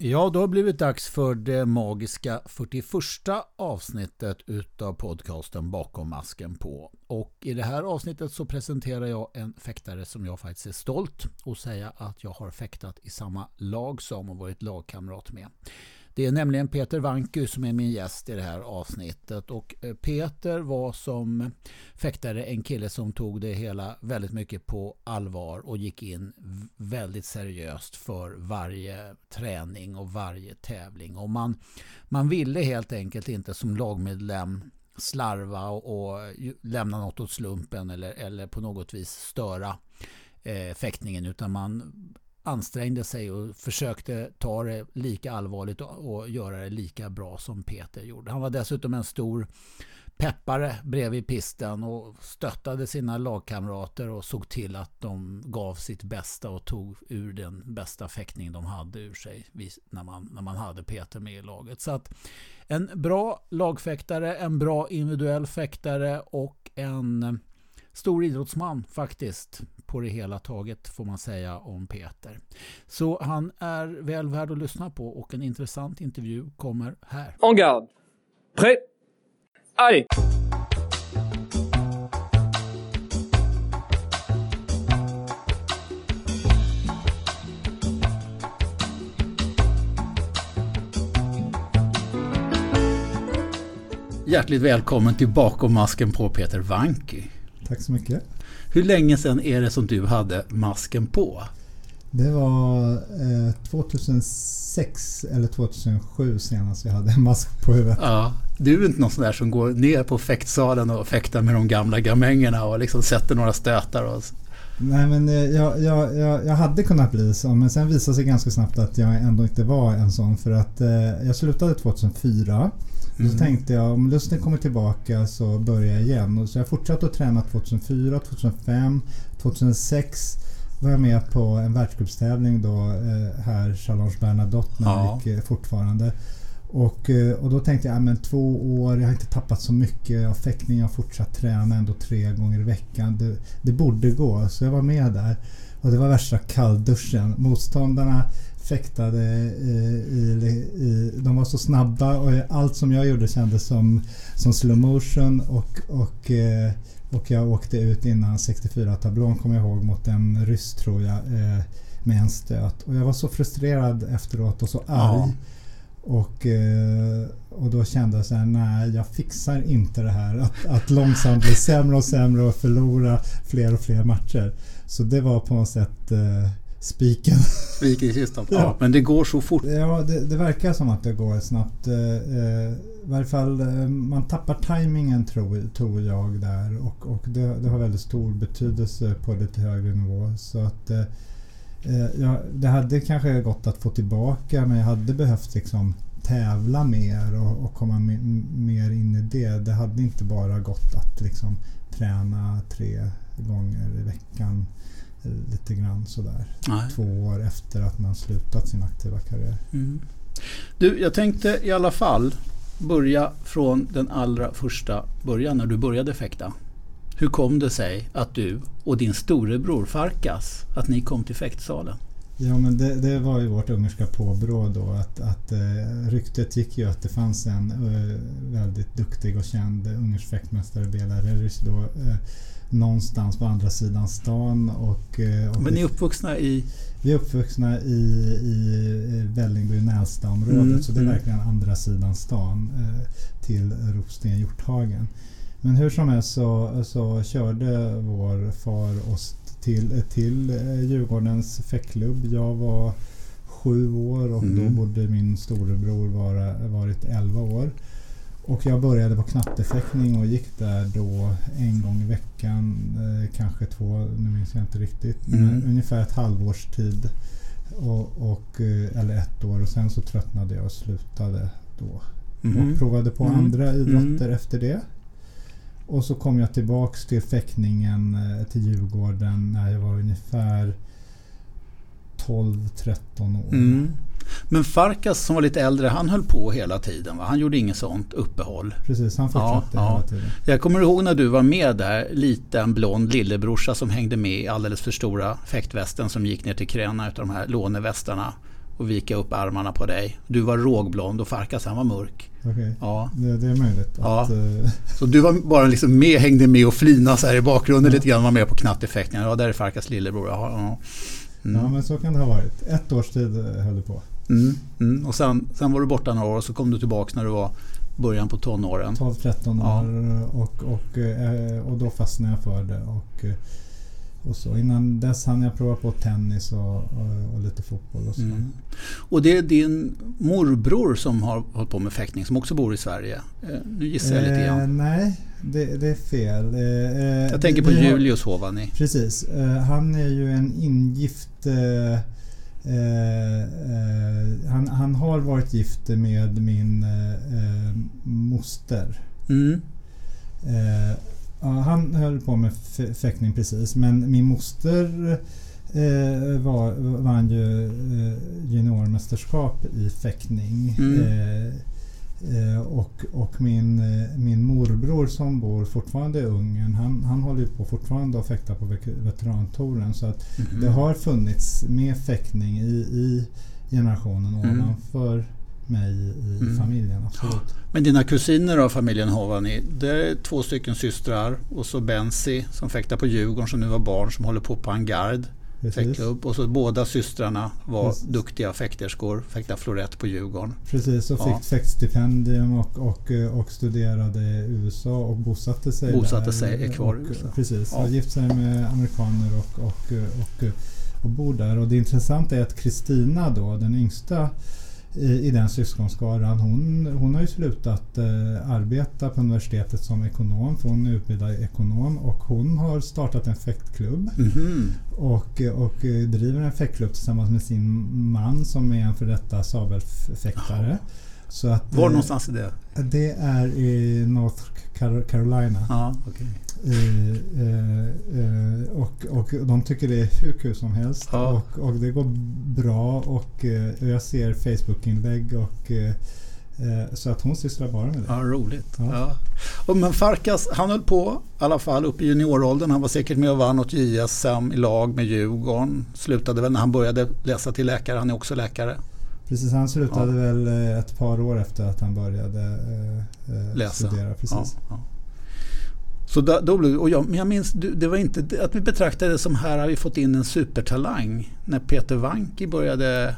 Ja, då har det blivit dags för det magiska 41 avsnittet utav podcasten Bakom masken på. Och i det här avsnittet så presenterar jag en fäktare som jag faktiskt är stolt och säga att jag har fäktat i samma lag som och varit lagkamrat med. Det är nämligen Peter Vanku som är min gäst i det här avsnittet. Och eh, Peter var som fäktare en kille som tog det hela väldigt mycket på allvar och gick in väldigt seriöst för varje träning och varje tävling. Och man, man ville helt enkelt inte som lagmedlem slarva och, och lämna något åt slumpen eller, eller på något vis störa eh, fäktningen utan man ansträngde sig och försökte ta det lika allvarligt och göra det lika bra som Peter gjorde. Han var dessutom en stor peppare bredvid pisten och stöttade sina lagkamrater och såg till att de gav sitt bästa och tog ur den bästa fäktning de hade ur sig när man, när man hade Peter med i laget. Så att en bra lagfäktare, en bra individuell fäktare och en stor idrottsman faktiskt på det hela taget får man säga om Peter. Så han är väl värd att lyssna på och en intressant intervju kommer här. En garde. Prêt. Allez! Hjärtligt välkommen till Bakom masken på Peter Vanky. Tack så mycket. Hur länge sedan är det som du hade masken på? Det var eh, 2006 eller 2007 senast jag hade en mask på huvudet. Ja, du är inte någon sån där som går ner på fäktsalen och fäktar med de gamla gamängerna och liksom sätter några stötar. Och... Nej men eh, jag, jag, jag, jag, hade kunnat bli så men sen visade sig ganska snabbt att jag ändå inte var en sån för att eh, jag slutade 2004 Mm. Så tänkte jag om lusten kommer tillbaka så börjar jag igen. Så jag fortsatte att träna 2004, 2005, 2006 var jag med på en världscupstävling då eh, här Challenge Bernadotte när ja. jag gick eh, fortfarande. Och, eh, och då tänkte jag, men två år, jag har inte tappat så mycket av fäktning, jag har fortsatt träna ändå tre gånger i veckan. Det, det borde gå, så jag var med där. Och det var värsta kallduschen. Motståndarna fäktade i, i, i, De var så snabba och allt som jag gjorde kändes som, som slow motion och, och, eh, och jag åkte ut innan 64-tablån kommer jag ihåg mot en ryss tror jag eh, med en stöt. Och jag var så frustrerad efteråt och så arg. Ja. Och, eh, och då kände jag så här, nej jag fixar inte det här. Att, att långsamt bli sämre och sämre och förlora fler och fler matcher. Så det var på något sätt spiken. Spiken i kistan. ja. ja. Men det går så fort. Ja, det, det, verkar som att det går snabbt. Eh, eh I varje fall eh, man tappar tajmingen tror, tror jag där och, och det, det, har väldigt stor betydelse på lite högre nivå. Så att eh, eh, ja, det hade kanske gått att få tillbaka men jag hade behövt liksom tävla mer och, och komma mer in i det. Det hade inte bara gått att liksom träna tre gånger i veckan lite grann sådär. Nej. Två år efter att man slutat sin aktiva karriär. Mm. Du, jag tänkte i alla fall börja från den allra första början när du började fäkta. Hur kom det sig att du och din storebror Farkas, att ni kom till fäktsalen? Ja men det, det, var ju vårt ungerska påbrå då att, att uh, ryktet gick ju att det fanns en uh, väldigt duktig och känd ungersk fäktmästare Bela Reric då uh, någonstans på andra sidan stan. Och, eh, och Men ni är uppvuxna i? Vi är uppvuxna i, i Vällingby Nälstaområdet mm, så det är mm. verkligen andra sidan stan eh, till Ropsten Hjorthagen. Men hur som helst så, så körde vår far oss till, till eh, Djurgårdens fäckklubb. Jag var sju år och mm. då borde min storebror vara, varit elva år. Och jag började på knattefäktning och gick där då en gång i veckan, eh, kanske två, nu minns jag inte riktigt. Mm. Men ungefär ett halvårs tid. Och, och, eh, eller ett år och sen så tröttnade jag och slutade då. Mm. Och provade på mm. andra idrotter mm. efter det. Och så kom jag tillbaks till fäktningen eh, till Djurgården när jag var ungefär 12-13 år. Men Farkas som var lite äldre, han höll på hela tiden. Va? Han gjorde inget sånt uppehåll. Precis, han fortsatte ja, hela tiden. Jag kommer ihåg när du var med där, liten blond lillebrorsa som hängde med i alldeles för stora fäktvästen som gick ner till knäna utav de här lånevästarna. och vika upp armarna på dig. Du var rågblond och Farkas han var mörk. Okej. Ja. Det, det är möjligt. Ja. Att, eh, Så du var bara liksom med, hängde med och flina så här i bakgrunden lite grann, var med på knatteffekterna. Ja, där är Farkas lillebror. Ja, ja. Mm. Ja men så kan det ha varit. Ett års tid eh, höll det på. Mm, mm. Och sen, sen var du borta några år och så kom du tillbaka när du var början på tonåren. 12-13 Ja. år och, och, eh, och då fastnade jag för det. Och, eh, och så. Innan dess hann jag prova på tennis och, och, och lite fotboll och så. Mm. Och det är din morbror som har hållit på med fäktning som också bor i Sverige. Eh, Nu gissar jag lite Eh, grann. nej, det, det är fel. Eh, Jag tänker på Julius Hovani. Precis. Eh, han är ju en ingift... Eh, eh, eh, han, han har varit gift med min eh, moster. Mm. Eh, ja, han höll på med fäktning precis men min moster eh, var, vann ju juniormästerskap i fäktning. Mm. Eh, och och min, eh, min morbror som bor fortfarande i Ungern han, han håller ju på fortfarande att fäkta på veterantouren så att Mhm. det har funnits med fäktning i, i generationen Mm. ovanför mig i Mm. familjen. Absolut. Men dina kusiner av familjen Hovani, det är två stycken systrar och så Bensi som fäktar på Djurgården som nu var barn som håller på på Angard. Fäktklubb. Och så båda systrarna var Precis. duktiga fäkterskor, fäktade florett på Djurgården. Precis, och Ja. fick fäktstipendium och, och, och studerade i USA och bosatte sig Bosatte där. sig, är kvar i och, USA. Precis, Ja. och gift sig med amerikaner och, och, och, och bor där. Och det intressanta är att Kristina då, den yngsta i, i den syskonskaran, hon, hon har ju slutat eh, arbeta på universitetet som ekonom, för hon är utbildad ekonom och hon har startat en fäktklubb Mhm. och, och driver en fäktklubb tillsammans med sin man som är en för detta sabelfäktare. Så att, Var eh, någonstans är det? Det är i North Carolina. Ja, okej. Eh, eh, eh, och, och de tycker det är hur kul som helst. Ja. Och, och det går bra och eh, jag ser Facebook-inlägg och eh, så att hon sysslar bara med det. Ja, roligt. Ja. Ja. Och men Farkas, han höll på i alla fall upp i junioråldern. Han var säkert med och vann något JSM i lag med Djurgården. Slutade väl när han började läsa till läkare. Han är också läkare. Precis, han slutade väl eh, ett par år efter att han började eh, eh, Läsa. studera. Precis. Ja, ja. Så då, då blev, och jag, men jag minns, det var inte att vi betraktade det som här har vi fått in en supertalang. När Peter Wanki började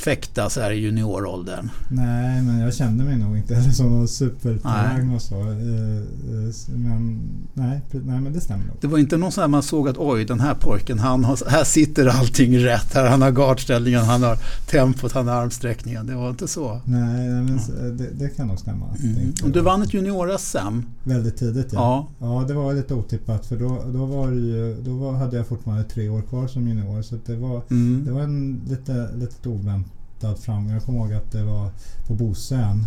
fäkta så här i junioråldern. Nej, men jag kände mig nog inte heller som någon supertalang och så. Eh, eh, Men nej, nej, men det stämmer nog. Det var inte någon sån här man såg att oj den här pojken, han har, här sitter allting rätt. Här, han har gardställningen, han har tempot, han har armsträckningen. Det var inte så. Nej, men s- det, det kan nog stämma. Mm. Och du vann ett junior-SM. Väldigt tidigt ja. Ja. Ja, det var lite otippat för då, då, var ju, då var, hade jag fortfarande tre år kvar som junior. Så det var, Mm. det var en lite, lite oväntad framgång. Jag kommer ihåg att det var på Bosön.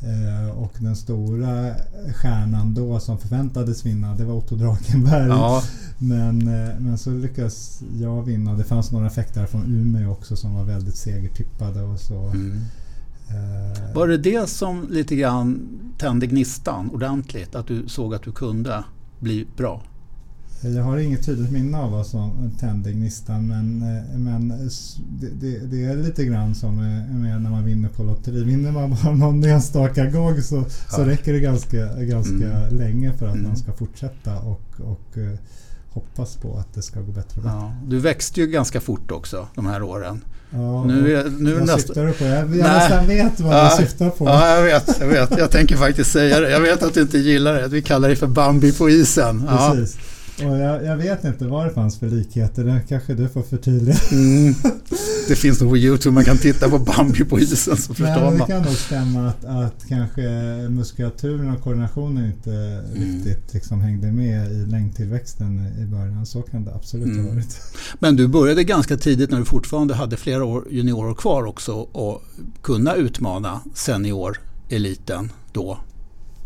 Eh, och den stora stjärnan då som förväntades vinna, det var Otto Drakenberg. Ja. Men, eh, men så lyckades jag vinna. Det fanns några fäktare från Umeå också som var väldigt segertippade och så. Mm. Eh, Var det det som lite grann tände gnistan ordentligt? Att du såg att du kunde bli bra? Jag har inget tydligt minne av vad som tände gnistan men, eh, men det, det, är lite grann som eh, när man vinner på lotteri. Vinner man bara någon enstaka gång så, så Ja. räcker det ganska, ganska Mm. länge för att Mm. man ska fortsätta och, och eh, hoppas på att det ska gå bättre och bättre. Ja. Du växte ju ganska fort också de här åren. Ja, Nu är, nu vad nästa... syftar du på? Jag, jag nästan vet vad Ja. du syftar på. Ja, jag vet, jag vet. Jag tänker faktiskt säga det. Jag vet att du inte gillar det. Vi kallar det för Bambi på isen. Ja. Och jag, jag vet inte vad det fanns för likheter. Det kanske du får förtydliga. Mm. Det finns nog på Youtube. Man kan titta på Bambi på isen så Nej, förstår men det man. kan nog stämma att, att kanske muskulaturen och koordinationen inte Mm. riktigt liksom hängde med i längdtillväxten i början. Så kan det absolut Mm. ha varit. Men du började ganska tidigt när du fortfarande hade flera år juniorår kvar också och kunna utmana senioreliten då.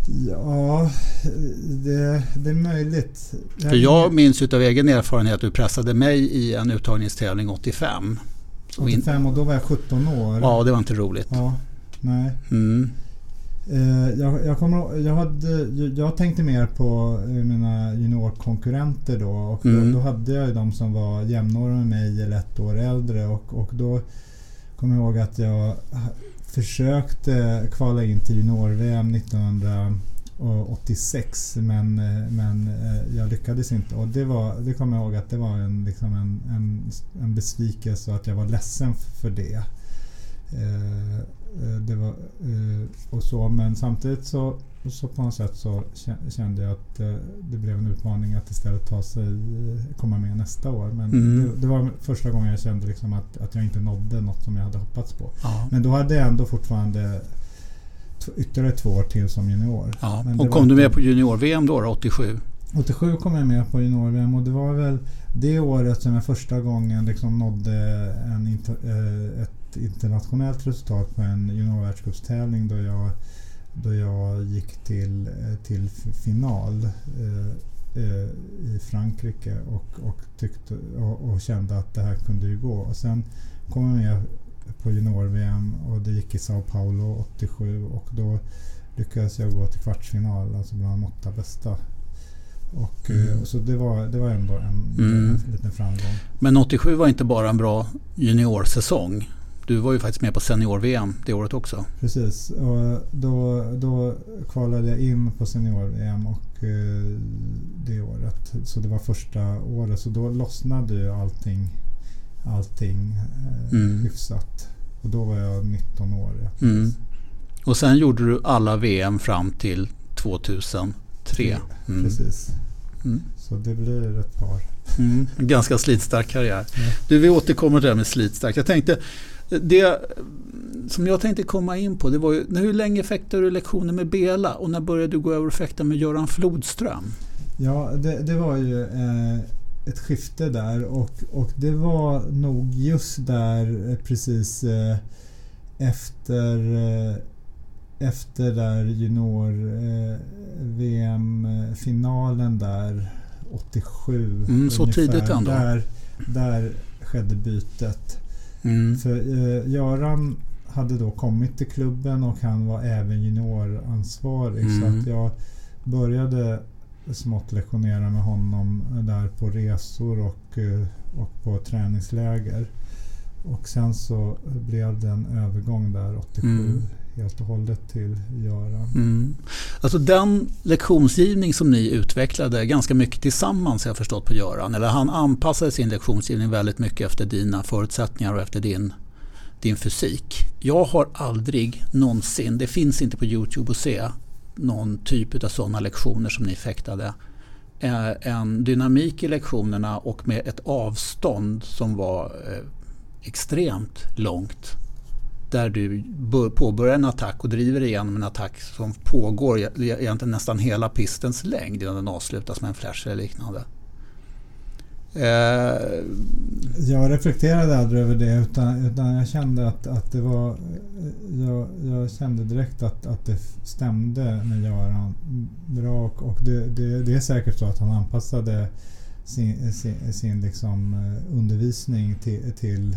Ja, det, det är möjligt. För jag minns utav egen erfarenhet att du pressade mig i en uttagningstävling 85. Så in, 85 och då var jag 17 år. ja, det var inte roligt. Ja, nej. Mm. Eh, jag, jag, kommer, jag, hade, jag tänkte mer på eh, mina juniorkonkurrenter då. Och då, Mm. då hade jag ju de som var jämnåriga med mig eller ett år äldre. Och, och då, kommer ihåg att jag försökte kvala in till junior-VM 1986 men, eh, men eh, jag lyckades inte. Och det, var, det kommer jag ihåg att det var en, liksom en, en, en besvikelse och att jag var ledsen för det. Eh, Eh, eh, det var, och så, men samtidigt så så på något sätt så kände jag att eh, det blev en utmaning att istället ta sig, eh, komma med nästa år. Men mm. det, det, var första gången jag kände liksom att, att jag inte nådde något som jag hade hoppats på. Ja. Men då hade jag ändå fortfarande ytterligare två år till som junior. Ja. och kom du med på junior-VM då, då, 87? 87 kom jag med på junior-VM och det var väl det året som jag första gången liksom nådde en, eh, ett internationellt resultat på en juniorvärldscupstävling då jag då jag gick till, eh, till final eh, eh, i Frankrike och, och, tyckte, och, och, kände att det här kunde ju gå. Och sen kom jag med på junior-VM och det gick i Sao Paulo 87 och då lyckades jag gå till kvartsfinal, alltså bland de åtta bästa. Och, mm. Så det var, det var ändå en, mm. en liten framgång. Men 87 var inte bara en bra juniorsäsong. Du var ju faktiskt med på senior-VM det året också. Precis. Och då, då kvalade jag in på senior-VM och eh, det året. Så det var första året. Så då lossnade ju allting, allting eh, mm. hyfsat. Och då var jag 19 år. Ja. Mm. Och sen gjorde du alla VM fram till 2003. Mm. Precis. Mm. Så det blir ett par. Mm. Ganska slitstark karriär. Du, vi återkommer till det här med slitstark. Jag tänkte, det som jag tänkte komma in på det var ju, hur länge fäktade du lektioner med Bela och när började du gå över och fäkta med Göran Flodström? Ja, det, det var ju eh, ett skifte där och, och det var nog just där eh, precis eh, efter eh, efter där junior-VM-finalen eh, där 87. Mm, så ungefär, tidigt ändå? Där, där skedde bytet. Mm. För eh, Göran hade då kommit till klubben och han var även junioransvarig. Mm. Så att jag började smått lektionera med honom där på resor och, eh, och på träningsläger. Och sen så blev det en övergång där 87 mm helt och hållet till Göran. Mm. Alltså den lektionsgivning som ni utvecklade ganska mycket tillsammans har jag förstått på Göran. Eller han anpassade sin lektionsgivning väldigt mycket efter dina förutsättningar och efter din, din fysik. Jag har aldrig någonsin, det finns inte på Youtube att se, någon typ av sådana lektioner som ni fäktade eh, en dynamik i lektionerna och med ett avstånd som var eh, extremt långt. Där du påbörjar en attack och driver igenom en attack som pågår e-, e-, egentligen nästan hela pistens längd innan den avslutas med en flash eller liknande. Eh, jag reflekterade aldrig över det utan, utan jag kände att, att det var... Jag, jag kände direkt att, att det stämde med Göran bra och, och det, det, det, är säkert så att han anpassade sin, sin, sin liksom eh, undervisning till, till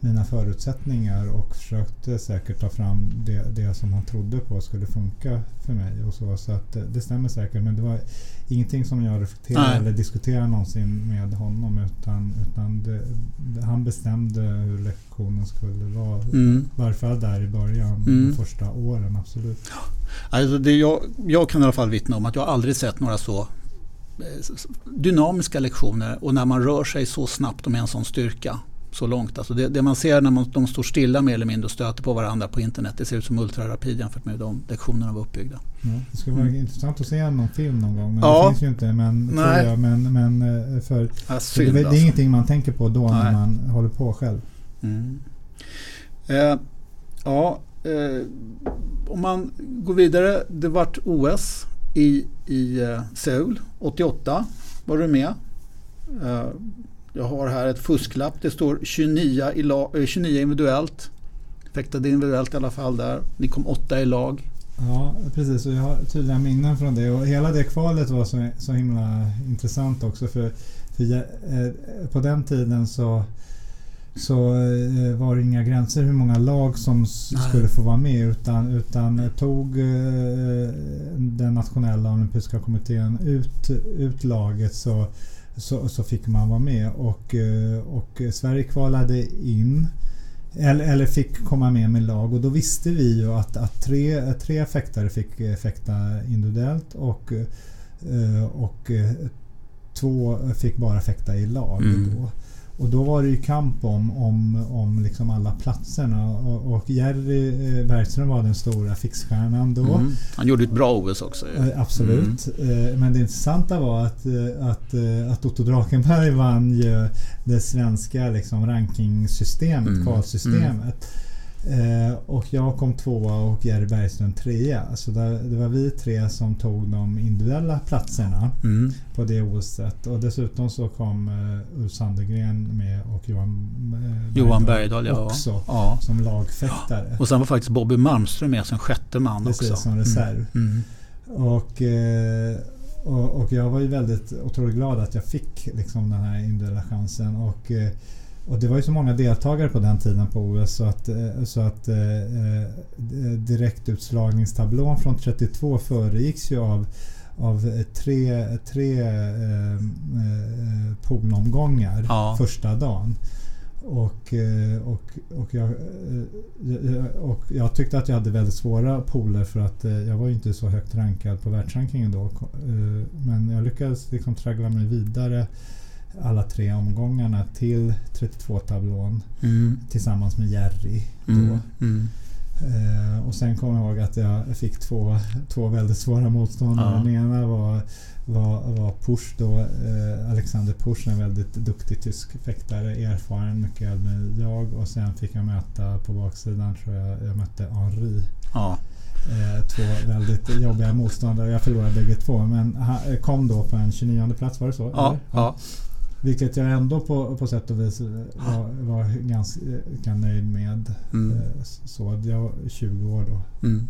mina förutsättningar och försökte säkert ta fram det, det som han trodde på skulle funka för mig. Och så, så att det stämmer säkert men det var ingenting som jag reflekterade Nej. eller diskuterade någonsin med honom utan, utan det, han bestämde hur lektionen skulle vara. Mm. Varför där i början, mm. de första åren, absolut. Alltså det jag, jag kan i alla fall vittna om att jag aldrig sett några så eh, dynamiska lektioner och när man rör sig så snabbt och med en sån styrka så långt. Alltså det, det, man ser när man, de står stilla mer eller mindre och stöter på varandra på internet. Det ser ut som ultrarapid jämfört med de lektionerna var uppbyggda. Ja, det skulle vara mm. intressant att se någon film någon gång. Men ja. det finns ju inte. Men, Nej. Jag, men, men eh, för, ja, synd, det, det, är alltså. ingenting man tänker på då Nej. när man håller på själv. Mm. Eh, ja, eh, om man går vidare. Det vart OS i, i eh, Seoul 88. Var du med? Jag har här ett fusklapp. Det står 29, i lag, 29 eh, individuellt. Fäktade individuellt i alla fall där. Ni kom åtta i lag. Ja, precis. Och jag har tydliga minnen från det. Och hela det kvalet var så, så himla intressant också. För, för jag, eh, på den tiden så, så eh, var det inga gränser hur många lag som Nej. skulle få vara med. Utan, utan tog eh, den nationella olympiska kommittén ut, ut laget så så, så fick man vara med och, eh, och Sverige kvalade in eller, eller fick komma med med lag och då visste vi ju att, att tre, tre fäktare fick eh, fäkta individuellt och, eh, och två fick bara fäkta i lag. Mm. Då. Och då var det ju kamp om, om, om liksom alla platserna och, och Jerry Bergström var den stora fixstjärnan då. Mm. Han gjorde ett bra OS också. Ja. Absolut. Mm. Men det intressanta var att, att, att Otto Drakenberg vann ju det svenska liksom rankingsystemet, mm. kvalsystemet. Eh, och jag kom tvåa och Jerry Bergström trea. Så det, det, var vi tre som tog de individuella platserna mm. på det OSet. Och dessutom så kom eh, Ulf Sandegren med och Johan, eh, Johan Bergdahl ja. också ja. som lagfäktare. Och sen var faktiskt Bobby Malmström med som sjätte man Precis, också. som reserv. Mm. Mm. Och, eh, och, och, jag var ju väldigt otroligt glad att jag fick liksom den här individuella chansen. Och, eh, och det var ju så många deltagare på den tiden på OS så att, eh, så att eh, eh direktutslagningstablån från 32 föregicks ju av, av tre, tre eh, eh, poolomgångar ja. första dagen. Och, och, och, jag, och jag tyckte att jag hade väldigt svåra pooler för att jag var ju inte så högt rankad på världsrankingen då. Men jag lyckades liksom traggla mig vidare alla tre omgångarna till 32-tablån mm. tillsammans med Jerry. Mm. Mm. Eh, och sen kommer jag ihåg att jag fick två, två väldigt svåra motståndare. Ja. Den ena var, var, var Push då, eh, Alexander Push, en väldigt duktig tysk fäktare, erfaren, mycket äldre än jag. Och sen fick jag möta på baksidan, tror jag, jag mötte Henri. Ja. Eh, två väldigt jobbiga motståndare. Jag förlorade bägge två men kom då på en 29 plats, var det så? Ja. ja. Vilket jag ändå på, på sätt och vis var, var ganska nöjd med. Mm. Eh, så jag var 20 år då. Mm.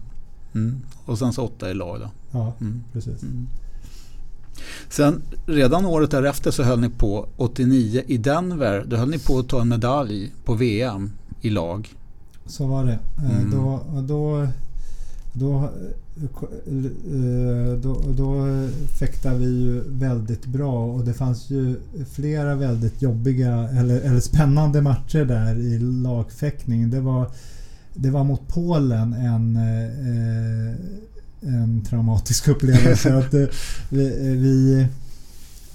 Mm. Och sen så åtta i lag då? Ja, mm. precis. Mm. Sen redan året därefter så höll ni på 89 i Denver. Då höll ni på att ta en medalj på VM i lag. Så var det. Eh, mm. Då, då, då Eh, då, då fäktade vi ju väldigt bra och det fanns ju flera väldigt jobbiga eller, eller spännande matcher där i lagfäktning. Det var, det var mot Polen en, eh, en traumatisk upplevelse. att eh, vi, vi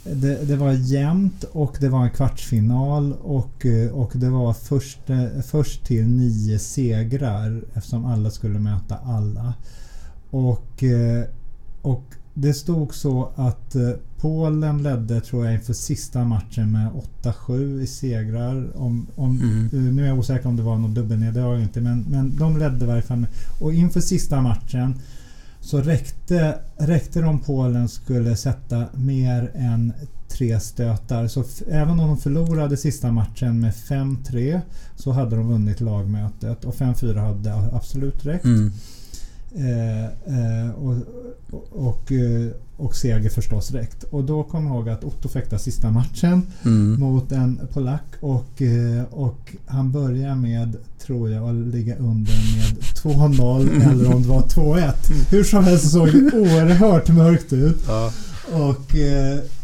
det, det, var jämnt och det var en kvartsfinal och, och det var först, först till nio segrar eftersom alla skulle möta alla. Och, eh, och det stod så att eh, Polen ledde, tror jag, inför sista matchen med 8-7 i segrar. Om, om, mm. Eh, nu är jag osäker om det var något dubbelnederlag inte, men, men de ledde i varje fall. Och inför sista matchen så räckte, räckte de Polen skulle sätta mer än tre stötar. Så även om de förlorade sista matchen med 5-3 så hade de vunnit lagmötet och 5-4 hade absolut räckt. Mm. Eh, eh, och, och, eh, och seger förstås direkt. Och då kom jag ihåg att Otto fäktade sista matchen mm. mot en polack och, och han börjar med, tror jag, att ligga under med 2-0 mm. eller om det var 2-1. Mm. Hur som helst såg det oerhört mörkt ut. Ja. Och,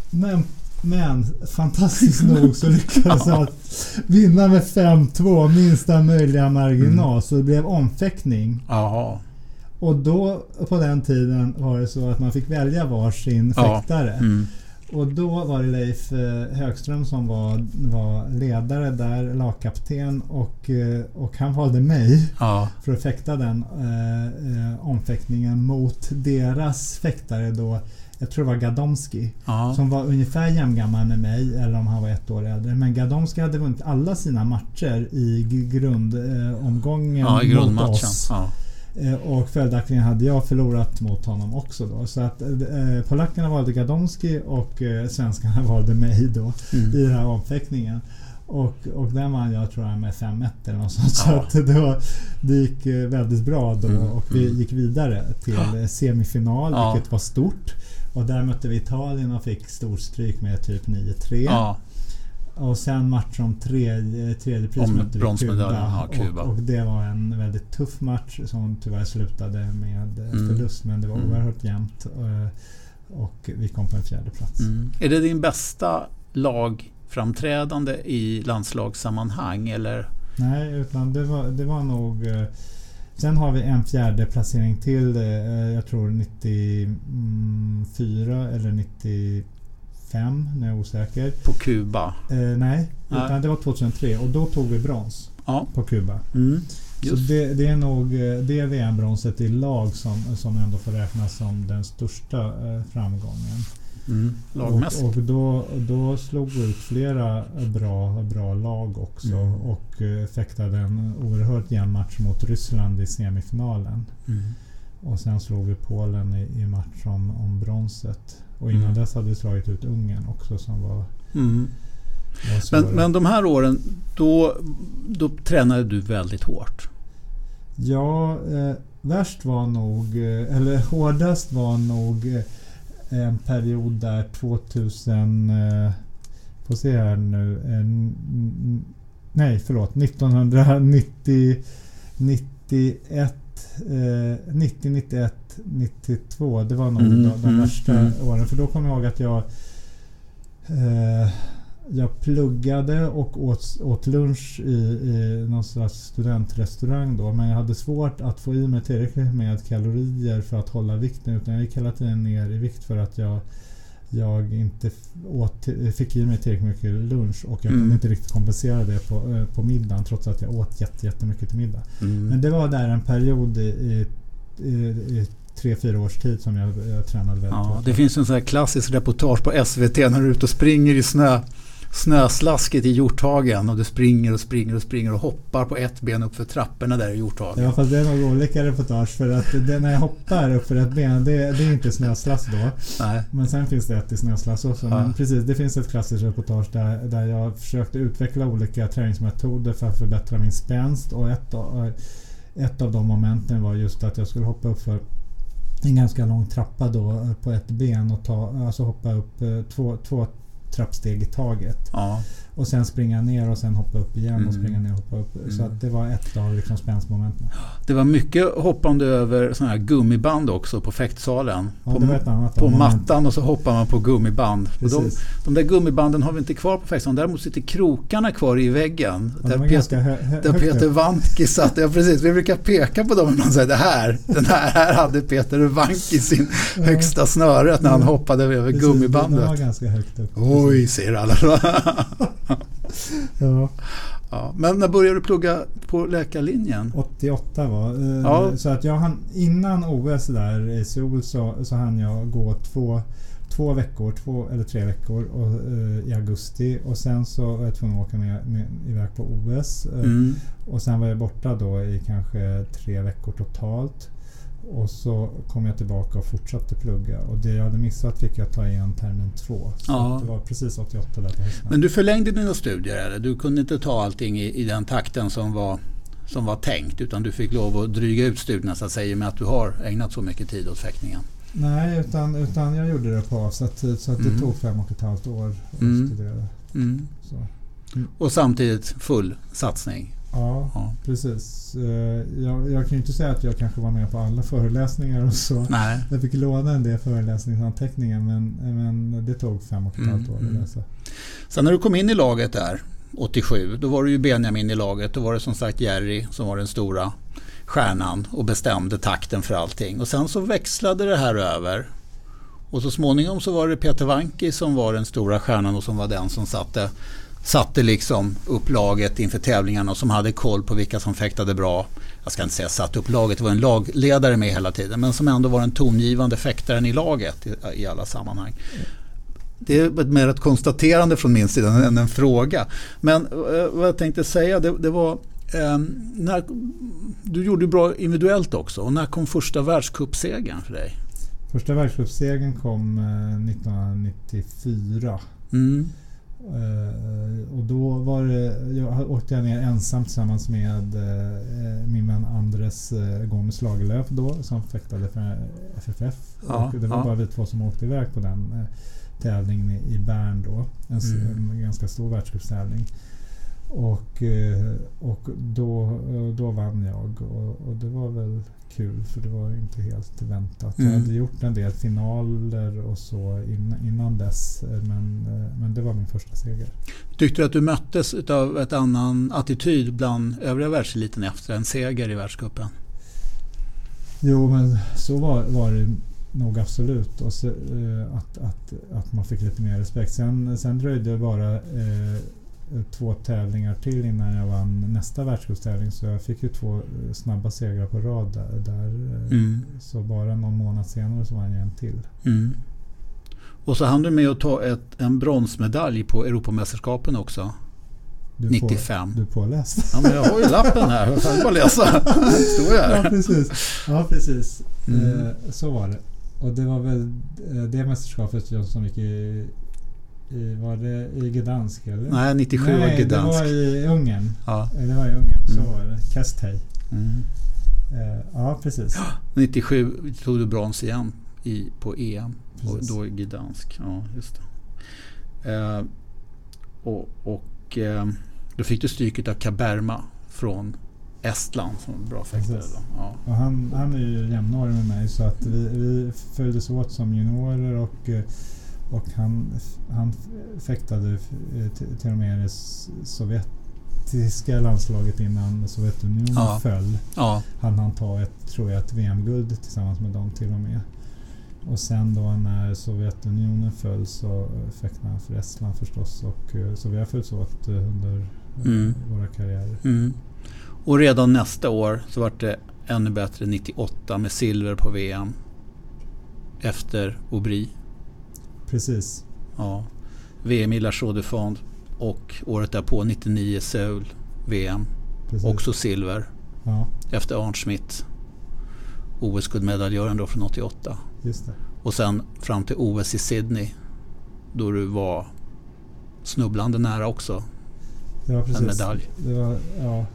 men men fantastiskt nog så lyckades jag vinna med 5-2, minsta möjliga marginal. Mm. Så det blev omfäktning. Aha. Och då på den tiden var det så att man fick välja varsin ja. fäktare. Mm. Och då var det Leif eh, Högström som var, var ledare där, lagkapten och, eh, och han valde mig ja. för att fäkta den eh, eh, omfäktningen mot deras fäktare då jag tror det var Gadomski ja. som var ungefär jämngammal med mig eller om han var ett år äldre. Men Gadomski hade vunnit alla sina matcher i grundomgången ja, i mot oss. Eh, och följaktligen hade jag förlorat mot honom också då. Så att eh, polackerna valde Gadomski och eh, svenskarna valde mig då mm. i den här omfäktningen. Och, och den vann jag tror jag med 5-1 eller något sånt. Ja. Så att det, var, det gick eh, väldigt bra då mm. och vi mm. gick vidare till semifinal ja. vilket var stort. Och där mötte vi Italien och fick storstryk med typ 9-3. Ja. Och sen match om eh, tredje, tredje pris mötte vi Kuba. Ja, Kuba. Och, och, det var en väldigt tuff match som tyvärr slutade med eh, mm. förlust. Men det var mm. oerhört jämnt. Och, och vi kom på en fjärde plats. Mm. Är det din bästa lagframträdande i landslagssammanhang? Eller? Nej, utan det var, det var nog... Sen har vi en fjärde placering till. Jag tror 94 eller 90 2005, när jag är osäker. På Kuba? Eh, nej, nej, det var 2003 och då tog vi brons ja. på Kuba. Mm. Så det, det, är nog eh, det VM-bronset i lag som, som ändå får räknas som den största eh, framgången. Mm, lagmässigt. Och, och, då, då slog vi ut flera bra, bra lag också mm. och eh, fäktade en oerhört jämn match mot Ryssland i semifinalen. Mm. Och sen slog vi Polen i, i match om, om bronset. Och innan mm. dess hade vi slagit ut Ungern också som var, mm. var men, men de här åren, då, då tränade du väldigt hårt? Ja, eh, värst var nog, eh, eller hårdast var nog eh, en period där 2000... Eh, får se här nu. En, nej, förlåt. 1990... 91... Eh, 90, 91, 92. Det var nog mm, de, de mm, värsta mm. åren. För då kommer jag ihåg att jag... Eh, jag pluggade och åt, åt lunch i, i någon slags studentrestaurang då. Men jag hade svårt att få i mig tillräckligt med kalorier för att hålla vikten. Utan jag gick hela tiden ner i vikt för att jag, jag inte åt, fick i mig tillräckligt mycket lunch. Och jag mm. kunde inte riktigt kompensera det på, eh, på middagen trots att jag åt jättemycket till middag. Mm. Men det var där en period i, i, i, i tre, fyra års tid som jag, jag tränade väldigt ja, hårt. Det finns en sån här klassisk reportage på SVT när du är ute och springer i snö snöslasket i Hjorthagen och du springer och springer och springer och hoppar på ett ben upp för trapporna där i Hjorthagen. Ja fast det är nog olika reportage för att det, när jag hoppar upp för ett ben det, det är inte snöslass då. Nej. Men sen finns det ett i snöslass också. Ja. Men precis, det finns ett klassiskt reportage där, där jag försökte utveckla olika träningsmetoder för att förbättra min spänst och ett av, ett av de momenten var just att jag skulle hoppa upp för en ganska lång trappa då på ett ben och ta, alltså hoppa upp eh, två, två trappsteg i taget. Ja. Och sen springa ner och sen hoppa upp igen mm. och springa ner och hoppa upp. Mm. Så att det var ett av liksom spänstmomenten. Det var mycket hoppande över sådana här gummiband också på fäktsalen. Ja, på, annat på mattan och så hoppar man på gummiband. De, de, där gummibanden har vi inte kvar på fäktsalen. Däremot sitter krokarna kvar i väggen. Ja, där, Peter, hö, hö, där Peter Wantke satt. Ja, precis. Vi brukar peka på dem och säga det här, den här, här hade Peter Wantke sin högsta snöret när han hoppade över precis, gummibandet. Det var ganska högt upp. Oj, säger alla. ja. Ja, men när började du plugga på läkarlinjen? 88 var eh, ja. Så att jag hann, innan OS där i Seoul så, så hann jag gå två, två veckor, två eller tre veckor och, uh, i augusti. Och sen så var jag tvungen att åka med, med, iväg på OS. Uh, mm. Och sen var jag borta då i kanske tre veckor totalt. Och så kom jag tillbaka och fortsatte plugga. Och det jag hade missat fick jag ta igen termin två. Så ja. det var precis 88 där på hösten. Men du förlängde dina studier eller? Du kunde inte ta allting i, i den takten som var, som var tänkt. Utan du fick lov att dryga ut studierna så att säga med att du har ägnat så mycket tid åt fäktningen. Nej, utan, utan jag gjorde det på avsatt tid. Så att mm. det tog fem och ett halvt år att mm. studera. Mm. Och samtidigt full satsning Ja, ja, precis. Eh, jag, jag kan ju inte säga att jag kanske var med på alla föreläsningar och så. Nej. Jag fick låna en del föreläsningsanteckningar men, men det tog fem och ett halvt mm, år att mm. läsa. Sen när du kom in i laget där 87, då var det ju Benjamin i laget. Då var det som sagt Jerry som var den stora stjärnan och bestämde takten för allting. Och sen så växlade det här över. Och så småningom så var det Peter Wanki som var den stora stjärnan och som var den som satte satte liksom upp laget inför tävlingarna och som hade koll på vilka som fäktade bra. Jag ska inte säga satt upp laget, det var en lagledare med hela tiden. Men som ändå var den tongivande fäktaren i laget i, i alla sammanhang. Det är mer ett konstaterande från min sida än en fråga. Men eh, vad jag tänkte säga det, det var eh, när, Du gjorde bra individuellt också. Och när kom första världscupsegern för dig? Första världscupsegern kom eh, 1994. Mm. Uh, och då var det, jag åkte jag ner ensam tillsammans med uh, min vän Andres uh, Gomes Lagerlöf då som fäktade för FFF. Ja, och det var ja. bara vi två som åkte iväg på den tävlingen i, i Bern då. En, mm. en ganska stor världscupstävling. Och, och då, då vann jag och, och det var väl kul för det var inte helt väntat. Mm. Jag hade gjort en del finaler och så innan, innan dess eh, men, eh, men det var min första seger. Tyckte du att du möttes av ett annan attityd bland övriga världseliten efter en seger i världscupen? Jo men så var, var det nog absolut. Och så, eh, att, att, att man fick lite mer respekt. Sen, sen dröjde det bara eh, två tävlingar till innan jag vann nästa världscupstävling. Så jag fick ju två eh, snabba segrar på rad där. där eh, Mm. Så bara någon månad senare så vann jag en till. Mm. Och så hann du med att ta ett, en bronsmedalj på Europamästerskapen också. Du är 95. På, du påläst. Ja, men jag har ju lappen här. Jag kan bara läsa. Det står ju ja här. precis. Ja, precis. Mm. Eh, så var det. Och det var väl det mästerskapet jag som gick i, i... Var det i Gdansk eller? Nej, 97 var Nej, det Gdansk. var i Ungern. Ja. Det var i Ungern, så Mm. var det. Kastej. Mm. Eh, ja, precis. 97 97 tog du brons igen i, på EM. Och då i Gdansk. Ja, just det. Eh, och och eh, då fick du stryket av Kaberma från Estland som en bra fäktare. Ja. Och han, han är ju jämnårig med mig så att vi, vi följdes åt som juniorer och, eh, och han, han fäktade eh, till, och med det sovjetiska landslaget innan Sovjetunionen Ja. föll. ja. Han hann ta ett, tror jag, ett VM-guld tillsammans med dem till och med. Och sen då när Sovjetunionen föll så fäktade han för Estland förstås. Och, eh, så vi har följts åt eh, under Mm. våra karriärer. Mm. Och redan nästa år så var det ännu bättre 98 med silver på VM. Efter Aubry. Precis. Ja. VM i La Chaux de Fonds och året därpå 99 Seoul VM. precis. Också silver Ja, efter Arne Schmidt. OS-guldmedaljören då från 88. just det. Och sen fram till OS i Sydney. Då du var snubblande nära också. Var precis. En medalj. Det var, ja,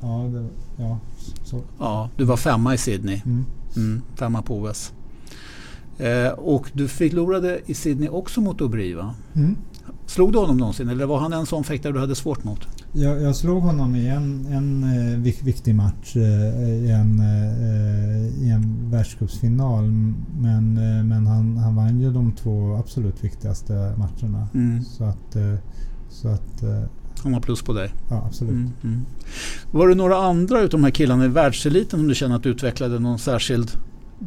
ja, det, ja, så. Ja, du var femma i Sydney. Mm. Mm, femma på OS. Eh, och du förlorade i Sydney också mot Aubry va? Mm. Slog du honom någonsin eller var han en sån fäktare du hade svårt mot? Jag, jag slog honom i en, en eh, vik, viktig match eh, i en, eh, i en världscupsfinal. Men, eh, men han, han vann ju de två absolut viktigaste matcherna. Mm. Så att, eh, så att eh, Han har plus på dig. ja absolut. Mm, mm. Var det några andra utav de här killarna i världseliten som du känner att du utvecklade någon särskild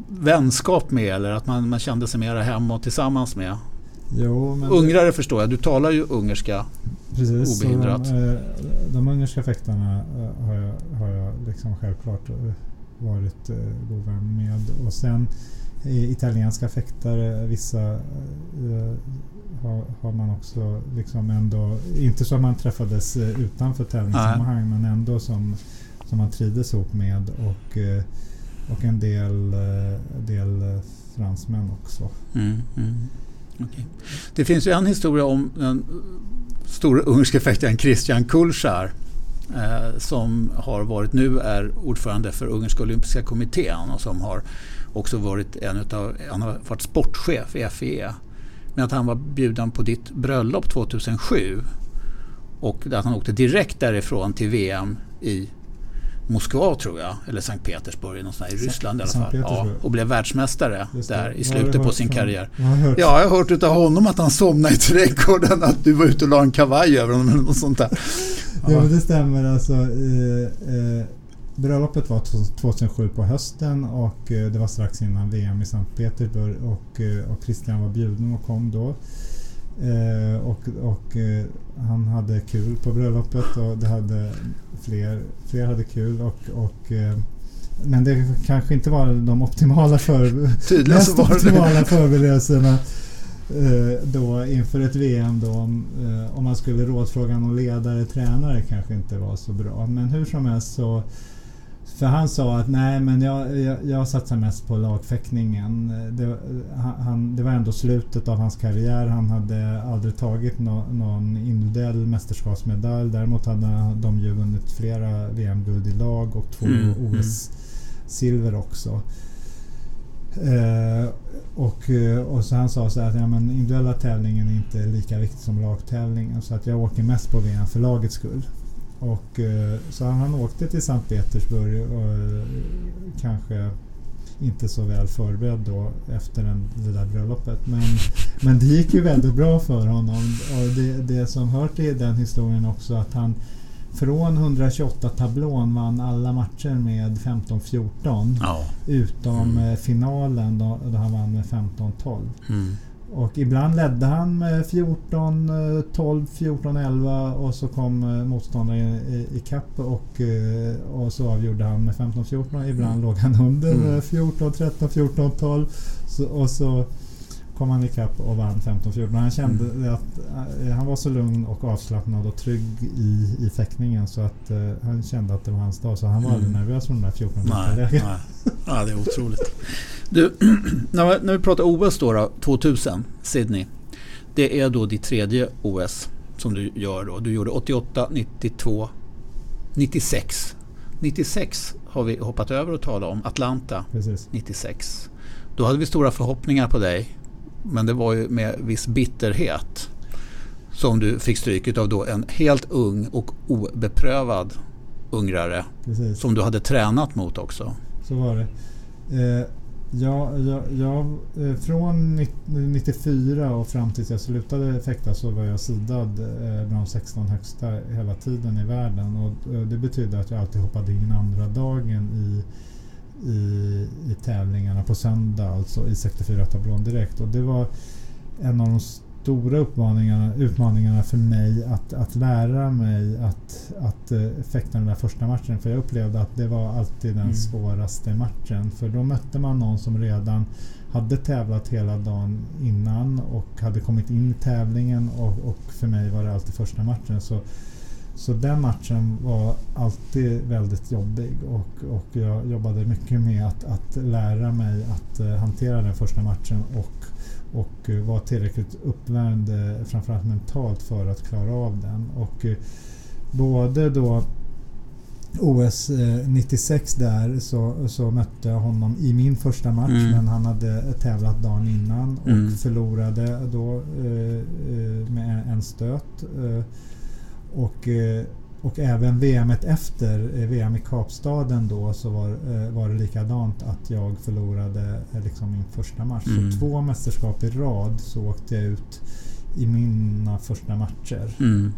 vänskap med eller att man, man kände sig mera hemma och tillsammans med? Jo, men Ungrare förstår jag, du talar ju ungerska. Precis, så Obehindrat. De, eh, de ungerska fäktarna eh, har jag, har jag liksom självklart eh, varit god vän med. Och sen italienska fäktare, vissa har, har man också liksom ändå, inte som man träffades utanför tävlingssammanhang men ändå som, som man trivdes ihop med och, och en del, eh, del eh, fransmän också. Mm, mm. Okay. Det finns ju en historia om den stora ungerska fäktaren Christian Kulschar eh, som har varit nu är ordförande för Ungerska olympiska kommittén och som har också varit en utav, han har varit sportchef i FIE. Men att han var bjuden på ditt bröllop 2007 och att han åkte direkt därifrån till VM i Moskva tror jag, eller Sankt Petersburg, eller där, i Ryssland i alla fall. Ja, och blev världsmästare där i slutet på sin karriär. Ja, jag har hört utav honom att han somnade i trädgården, att du var ute och la en kavaj över honom eller något sånt där. Ja, men det stämmer. Alltså, eh, eh, bröllopet var 2007 på hösten och eh, det var strax innan VM i Sankt Petersburg och, eh, och Christian var bjuden och kom då. Eh, och och eh, han hade kul på bröllopet och det hade fler, fler hade kul och, och eh, men det kanske inte var de optimala för, Tydligen så var det optimala förberedelserna eh, då inför ett VM då om, eh, om man skulle rådfråga någon ledare, tränare kanske inte var så bra. Men hur som helst så för han sa att nej men jag, jag, jag satsar mest på lagfäktningen. Det, han- det var ändå slutet av hans karriär. Han hade aldrig tagit nå, någon individuell mästerskapsmedalj. Däremot hade de ju vunnit flera VM-guld i lag och två Mm, OS-silver också. Eh, och, eh, och så han sa så att ja, men individuella tävlingen är inte lika viktig som lagtävlingen. Så att jag åker mest på VM för lagets skull. Och, eh, så han åkte till Sankt Petersburg och, kanske inte så väl förberedd då efter den, det där bröllopet. Men, men det gick ju väldigt bra för honom. Och det, det som hör till den historien också att han från 128-tablån vann alla matcher med 15-14. Ja. Utom mm. finalen då, då han vann med 15-12. Mm. Och ibland ledde han med 14, 12, 14, 11 och så kom eh, motståndaren ikapp och, eh, och så avgjorde han med 15, 14. Ibland mm. låg han under 14, 13, 14, 12 så, och så kom han ikapp och vann 15-14. Han kände mm. att uh, han var så lugn och avslappnad och trygg i, i fäktningen så att uh, han kände att det var hans dag. Så han var mm. aldrig nervös för de där 14 nej, nej. Ja, det är otroligt. Du, när, när vi pratar OS då, då, 2000, Sydney. Det är då ditt tredje OS som du gör då. Du gjorde 88, 92, 96. 96 har vi hoppat över och talat om. Atlanta Precis. 96. Då hade vi stora förhoppningar på dig. Men det var ju med viss bitterhet som du fick stryket av då en helt ung och obeprövad ungrare. Precis. Som du hade tränat mot också. Så var det. Eh, Ja, ja, ja, eh, från 94 och fram tills jag slutade fäkta så var jag sidad eh, bland de 16 högsta hela tiden i världen. Och det betydde att jag alltid hoppade in andra dagen i, i, i tävlingarna på söndag, alltså i 64-tablån direkt. Och det var en av de stora utmaningarna, utmaningarna för mig att, att lära mig att, att uh, fäkta den där första matchen. För jag upplevde att det var alltid den mm. svåraste matchen. För då mötte man någon som redan hade tävlat hela dagen innan och hade kommit in i tävlingen och, och för mig var det alltid första matchen. Så, så den matchen var alltid väldigt jobbig och, och jag jobbade mycket med att, att lära mig att uh, hantera den första matchen och och eh, var tillräckligt uppvärmd eh, framförallt mentalt för att klara av den. Och eh, både då OS 96 där så, så mötte jag honom i min första match mm. men han hade tävlat dagen innan och mm. förlorade då med en stöt. Och och även VM efter, eh, VM i Kapstaden då, så var, eh, var det likadant att jag förlorade eh, liksom min första match. Mm. Så två mästerskap i rad så åkte jag ut i mina första matcher. Mm.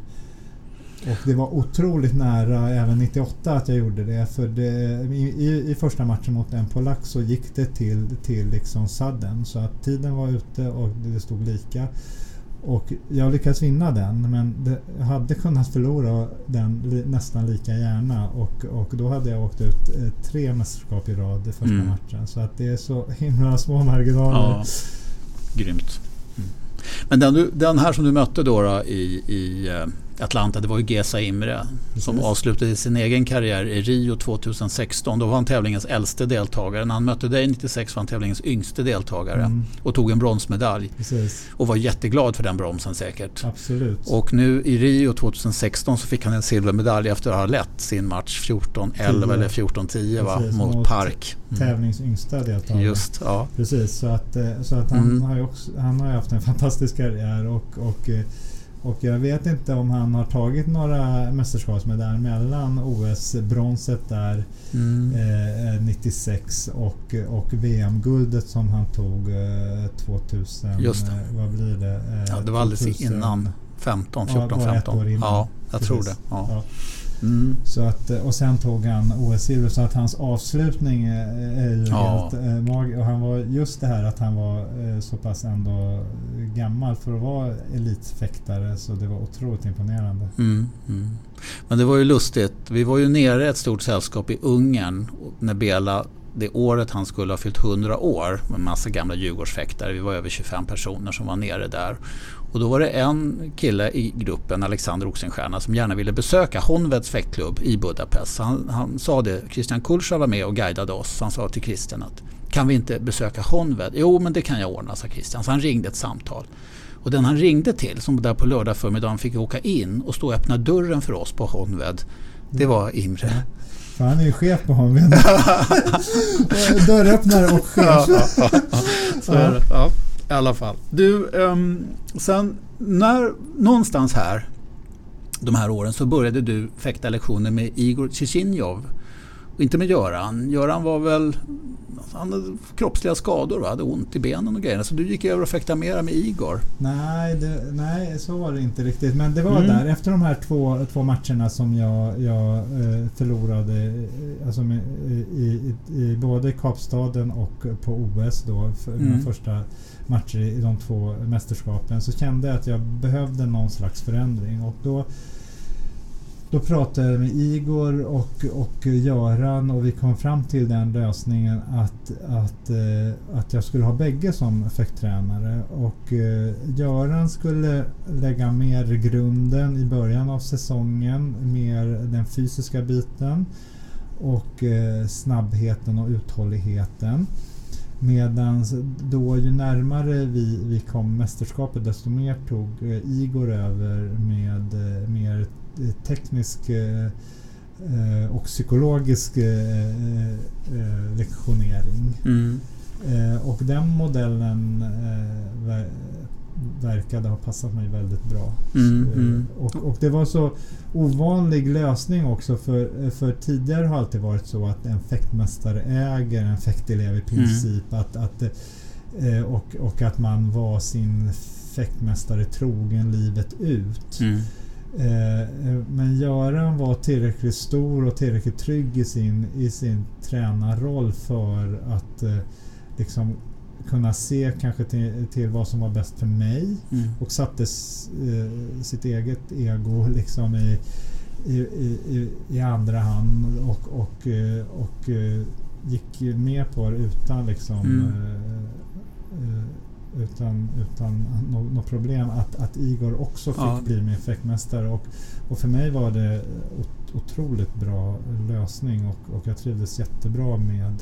Och det var otroligt nära även 98 att jag gjorde det. För det, i, i, första matchen mot en polack så gick det till, till liksom sudden. Så att tiden var ute och det stod lika. Och jag lyckades vinna den men det, hade kunnat förlora den li, nästan lika gärna och, och då hade jag åkt ut eh, tre mästerskap i rad i första mm. matchen. Så att det är så himla små marginaler. Ja, grymt. Mm. Men den, den, här som du mötte då, då i, i eh, Atlanta, det var ju Gesa Imre som avslutade sin egen karriär i Rio 2016. Då var han tävlingens äldste deltagare. När han mötte dig 96 var han tävlingens yngste deltagare mm. och tog en bronsmedalj. Precis. Och var jätteglad för den bromsen säkert. Absolut. Och nu i Rio 2016 så fick han en silvermedalj efter att ha lett sin match 14-11 eller 14-10 mot, mot Park. Mm. Tävlings yngsta deltagare. Just, ja. Precis, så att, eh, så att han, mm. har också, han har haft en fantastisk karriär och, och eh, och jag vet inte om han har tagit några mästerskapsmedaljer mellan OS-bronset där mm. eh, 96 och, och VM-guldet som han tog eh, 2000. Just det. Eh, vad blir det? Eh, ja, det var alldeles innan 15, 14, ja, 15. Ja, jag tror det. Ja. Mm. Så att, och sen tog han OS-silver så att hans avslutning är ju ja. helt äh, mag Och han var just det här att han var så pass ändå gammal för att vara elitfäktare så det var otroligt imponerande. Mm, mm. Men det var ju lustigt. Vi var ju nere ett stort sällskap i Ungern när Bela det året han skulle ha fyllt 100 år med massa gamla Djurgårdsfäktare. Vi var över 25 personer som var nere där. Och då var det en kille i gruppen, Alexander Oxenstierna, som gärna ville besöka Honveds fäktklubb i Budapest. Han, han sa det, Christian Kulscha var med och guidade oss. Han sa till Christian att kan vi inte besöka Honved? Jo, men det kan jag ordna, sa Christian. Så han ringde ett samtal. Och den han ringde till, som där på lördag förmiddagen fick åka in och stå och öppna dörren för oss på Honved, det var Imre. För han är ju chef på Honved. Dörröppnare och chef. Så är det. Ja i alla fall. Du, um, sen när, någonstans här, de här åren, så började du fäkta lektioner med Igor Chechinjov. Inte med Göran. Göran var väl... Han hade kroppsliga skador och hade ont i benen och grejer. Så du gick över och fäktade mera med Igor. Nej, det, nej, så var det inte riktigt. Men det var Mm. där, efter de här två, två matcherna som jag, jag eh, förlorade eh, alltså med, i, i, i både Kapstaden och på OS då, för Mm. mina första matcher i de två mästerskapen, så kände jag att jag behövde någon slags förändring. Och då då pratade jag med Igor och, och Göran och vi kom fram till den lösningen att, att, eh, att jag skulle ha bägge som effekttränare. Och eh, Göran skulle lägga mer grunden i början av säsongen, mer den fysiska biten och eh, snabbheten och uthålligheten. Medan då ju närmare vi, vi kom mästerskapet desto mer tog Igor över med mer teknisk eh, och psykologisk eh, eh, lektionering. Mm. Och den modellen ver verkade ha passat mig väldigt bra. Mm, mm. Och, och det var så ovanlig lösning också för, för tidigare har alltid varit så att en fäktmästare äger en fäktelev i princip. Att, att, och, och att man var sin fäktmästare trogen livet ut. Mm. Eh, Men Göran var tillräckligt stor och tillräckligt trygg i sin, i sin tränarroll för att eh, liksom kunna se kanske till, till vad som var bäst för mig Mm. och satte eh, sitt eget ego liksom i, i, i, i- andra hand och, och, och eh, gick med på det utan liksom Mm. eh, eh, utan, utan något problem att, att Igor också fick Ja. bli min fäktmästare. Och, och för mig var det ot- otroligt bra lösning och, och jag trivdes jättebra med,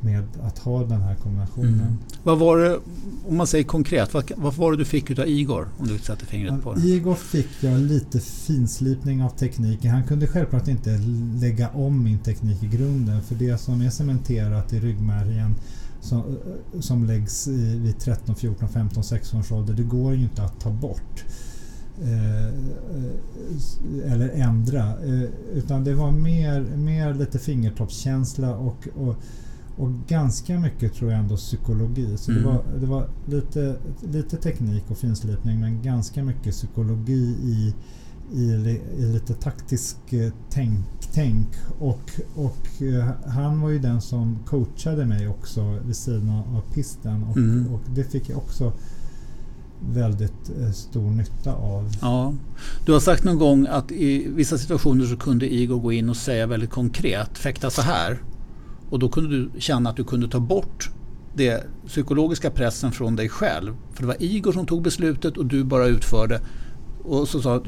med att ha den här kombinationen. Mm. Vad var det, om man säger konkret, vad, vad var det du fick utav Igor? Om du sätter fingret på det. Igor fick jag lite finslipning av tekniken. Han kunde självklart inte lägga om min teknik i grunden. För det som är cementerat i ryggmärgen som, som läggs i, vid 13, 14, 15, 16 års ålder. Det går ju inte att ta bort. Eh, eller ändra. Eh, utan det var mer, mer lite fingertoppskänsla och, och, och ganska mycket tror jag ändå psykologi. Så Mm. det var, det var lite, lite teknik och finslipning men ganska mycket psykologi i, i, i lite taktisk eh, tänk. tänk. Och, och eh, han var ju den som coachade mig också vid sidan av pisten och, Mm. och det fick jag också väldigt eh, stor nytta av. Ja. Du har sagt någon gång att i vissa situationer så kunde Igor gå in och säga väldigt konkret, fäkta så här. Och då kunde du känna att du kunde ta bort det psykologiska pressen från dig själv. För det var Igor som tog beslutet och du bara utförde. Och så sa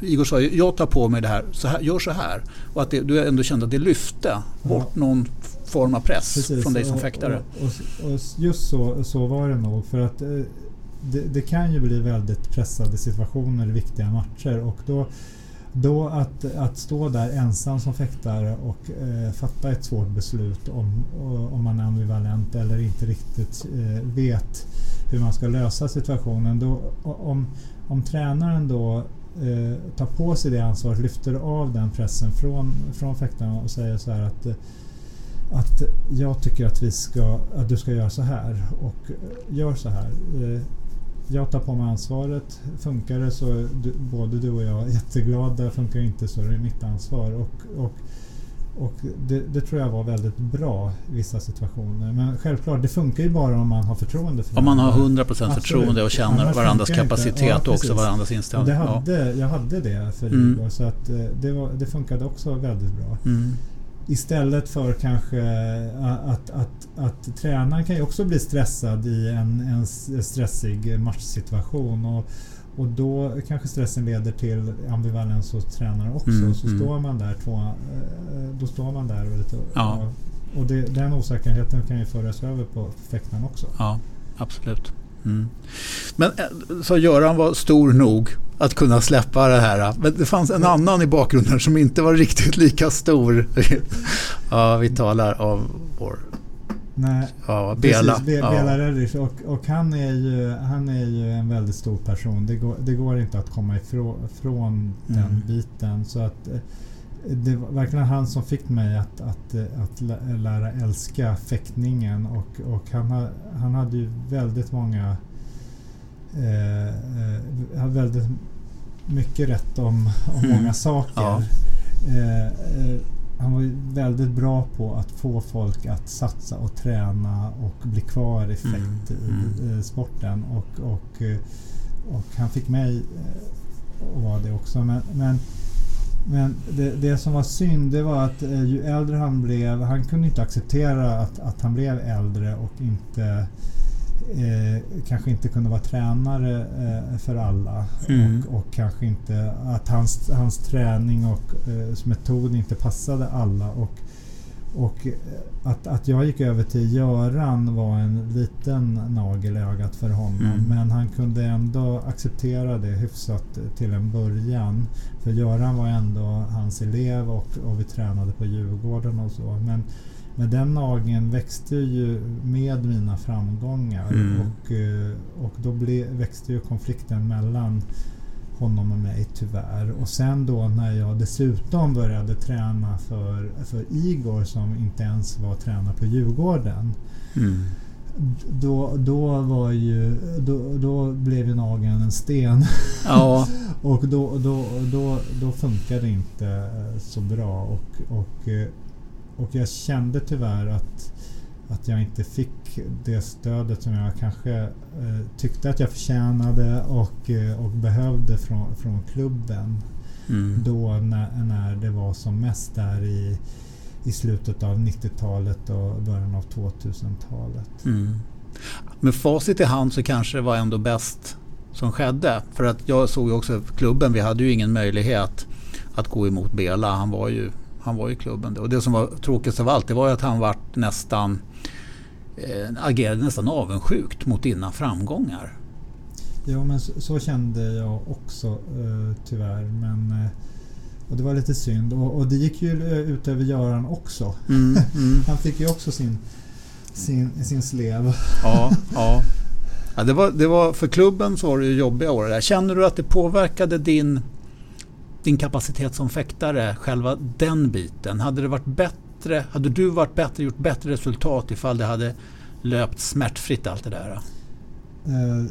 Igor sa ju, jag tar på mig det här, så här gör så här. Och att det, du ändå kände att det lyfte bort någon form av press Precis, från dig som och- fäktare. Och, och, just så, så var det nog. För att eh, det, det kan ju bli väldigt pressade situationer i viktiga matcher. Och då, då att, att stå där ensam som fäktare och eh, fatta ett svårt beslut om, om man är ambivalent eller inte riktigt eh, vet hur man ska lösa situationen. Då, om, om tränaren då eh, tar på sig det ansvaret, lyfter av den pressen från, från fäktarna och säger så här att eh, att jag tycker att, vi ska, att du ska göra så här och eh, gör så här. Eh, Jag tar på mig ansvaret. Funkar det så är du, både du och jag jätteglada. Funkar det inte så är det mitt ansvar. Och, och, och det, det tror jag var väldigt bra i vissa situationer. Men självklart, det funkar ju bara om man har förtroende för Om man har varandra. 100% Absolut. förtroende och känner Annars varandras kapacitet Ja, och också varandras Och inställning. Ja. hade, Jag hade det för Mm. Igor. Så att eh, det, var, det funkade också väldigt bra. Mm. Istället för kanske att, att, att tränaren kan ju också bli stressad i en, en stressig matchsituation. Och, och då kanske stressen leder till ambivalens hos tränaren också. Mm, så mm. står man där två, eh, då står man där och lite... Ja. Och det, den osäkerheten kan ju föras över på fäktaren också. Ja, absolut. Mm. Men eh, så Göran var stor nog att kunna släppa det här. Men det fanns en annan i bakgrunden som inte var riktigt lika stor. ja, vi talar om vår Nej, ja, Bela. Precis, Be, ja. Bela Reddish. Och, och han, är ju, han är ju en väldigt stor person. Det går, det går inte att komma ifrån från den Mm. biten. Så att, det var verkligen han som fick mig att, att, att lära älska fäktningen och, och han, ha, han hade ju väldigt många eh, eh, väldigt mycket rätt om, om mm. många saker. Ja. Eh, eh, han var väldigt bra på att få folk att satsa och träna och bli kvar i fäkt mm. mm. i sporten. Och, och, eh, och han fick mig att vara det också. Men, men men det, det, som var synd det var att eh, ju äldre han blev, han kunde inte acceptera att, att han blev äldre och inte eh, kanske inte kunde vara tränare eh, för alla. Mm. Och, och, kanske inte att hans, hans träning och eh, metod inte passade alla. Och, och eh, att, att jag gick över till Göran var en liten nagel i ögat för honom. Mm. Men han kunde ändå acceptera det hyfsat till en början. För Göran var ändå hans elev och, och vi tränade på Djurgården och så. Men, men den nageln växte ju med mina framgångar. Mm. Och, eh, och då ble, växte ju konflikten mellan honom och mig tyvärr. Och sen då när jag dessutom började träna för, för Igor som inte ens var tränare på Djurgården. Mm. Då, då, var ju, då, då blev ju nageln en sten. Ja. och då, då, då, då funkade det inte så bra. Och, och, och jag kände tyvärr att att jag inte fick det stödet som jag kanske eh, tyckte att jag förtjänade och, eh, och behövde från, från klubben. Mm. Då när, när det var som mest där i, i slutet av 90-talet och början av 2000-talet. Mm. Med facit i hand så kanske det var ändå bäst som skedde. För att jag såg ju också klubben, vi hade ju ingen möjlighet att gå emot Bela. Han var ju, han var ju klubben. Och det som var tråkigast av allt det var att han var nästan eh, agerade nästan avundsjukt mot dina framgångar. Ja, men så, så kände jag också eh, tyvärr. Men, eh, och det var lite synd. Och, och det gick ju ut över Göran också. Mm, mm. Han fick ju också sin, sin, sin slev. Ja, ja. ja det, var, det var, för klubben så var det ju jobbiga år. Känner du att det påverkade din, din kapacitet som fäktare, själva den biten? Hade det varit bättre hade du varit bättre, gjort bättre resultat ifall det hade löpt smärtfritt allt det där? Uh,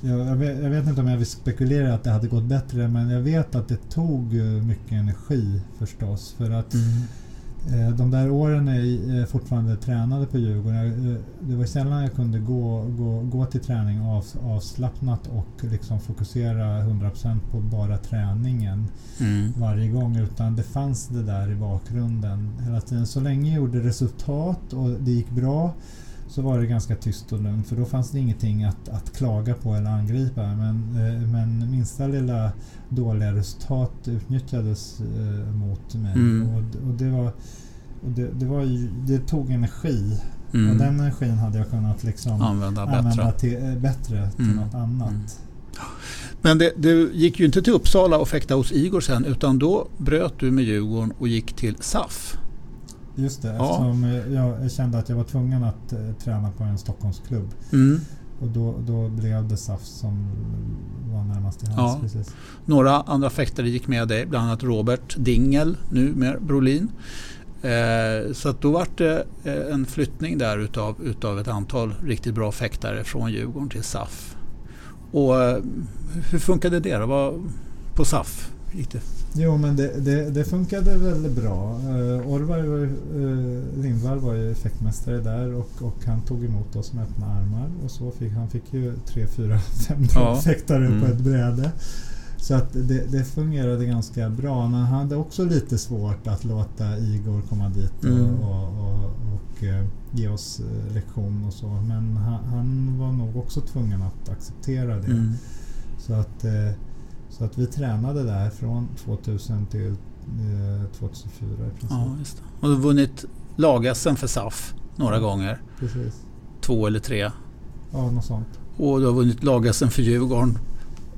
jag, vet, jag, vet, inte om jag vill spekulera att det hade gått bättre men jag vet att det tog mycket energi förstås. För att mm. Eh, de där åren när jag fortfarande tränade på Djurgården. Eh, det var sällan jag kunde gå, gå, gå till träning av, avslappnat och liksom fokusera 100% på bara träningen mm. varje gång. Utan det fanns det där i bakgrunden hela tiden. Så länge jag gjorde resultat och det gick bra så var det ganska tyst och lugnt för då fanns det ingenting att, att klaga på eller angripa. Men, eh, men minsta lilla dåliga resultat utnyttjades eh, mot mig. Mm. Och, och, det, var, och det, det, var ju, det tog energi. Mm. Och den energin hade jag kunnat liksom använda, använda bättre till, äh, bättre till mm. något annat. Mm. Men det, du gick ju inte till Uppsala och fäktade hos Igor sen utan då bröt du med Djurgården och gick till SAF. Just det, ja. eftersom jag kände att jag var tvungen att uh, träna på en Stockholmsklubb. Mm. Och då, då blev det SAF som var närmast i hands. Ja. Några andra fäktare gick med dig, bland annat Robert Dingel, nu med Brolin. Eh, så att då var det eh, en flyttning där utav, utav ett antal riktigt bra fäktare från Djurgården till SAF. Och eh, hur funkade det då? på SAF? Det Jo, men det, det, det funkade väldigt bra. Uh, Orvar var uh, Lindvall var ju effektmästare där och, och han tog emot oss med öppna armar. Och så fick, han fick ju tre, fyra, fem ja. effektare mm. på ett bräde. Så att det, det, fungerade ganska bra. Men han hade också lite svårt att låta Igor komma dit och, mm. och, och, och uh, ge oss lektion och så. Men han, han, var nog också tvungen att acceptera det. Mm. Så att så att vi tränade där från 2000 till eh, 2004 i princip. Ja, just det. Och du har vunnit lag för SAF några gånger. Precis. Två eller tre. Ja, något sånt. Och du har vunnit lag för Djurgården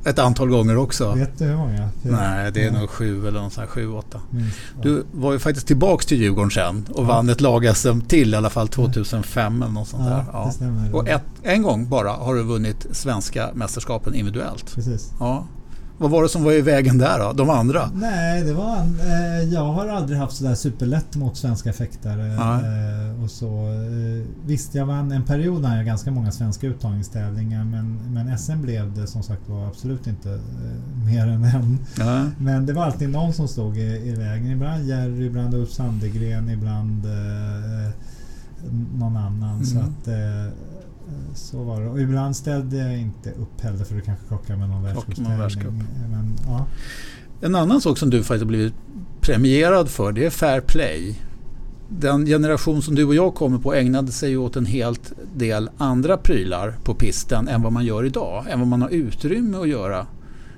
ett antal gånger också. Vet du hur många? Nej, det är ja. nog sju eller någon sån här, sju, åtta. Minst, ja. Du var ju faktiskt tillbaks till Djurgården sen och ja. vann ett lag-SM till i alla fall 2005 eller något sånt ja, där. Ja. Det stämmer. Och ett, en gång bara har du vunnit svenska mästerskapen individuellt. Precis. Ja. Vad var det som var i vägen där då? De andra? Nej, det var... Eh, jag har aldrig haft sådär superlätt mot svenska fäktare. Eh, och så. Eh, visst, jag vann en period när jag ganska många svenska uttagningstävlingar men, men SM blev det som sagt var absolut inte eh, mer än en. Ja. Men det var alltid någon som stod i, i vägen. Ibland Jerry, ibland Ulf Sandegren, ibland eh, någon annan. Mm. Så att eh, så var det. Och ibland ställde jag inte upp heller för att kanske krocka med någon med någon världscupstävling. världscup. Men, ja. En annan sak som du faktiskt har blivit premierad för det är fair play. Den generation som du och jag kommer på ägnade sig åt en helt del andra prylar på pisten än vad man gör idag. Än vad man har utrymme att göra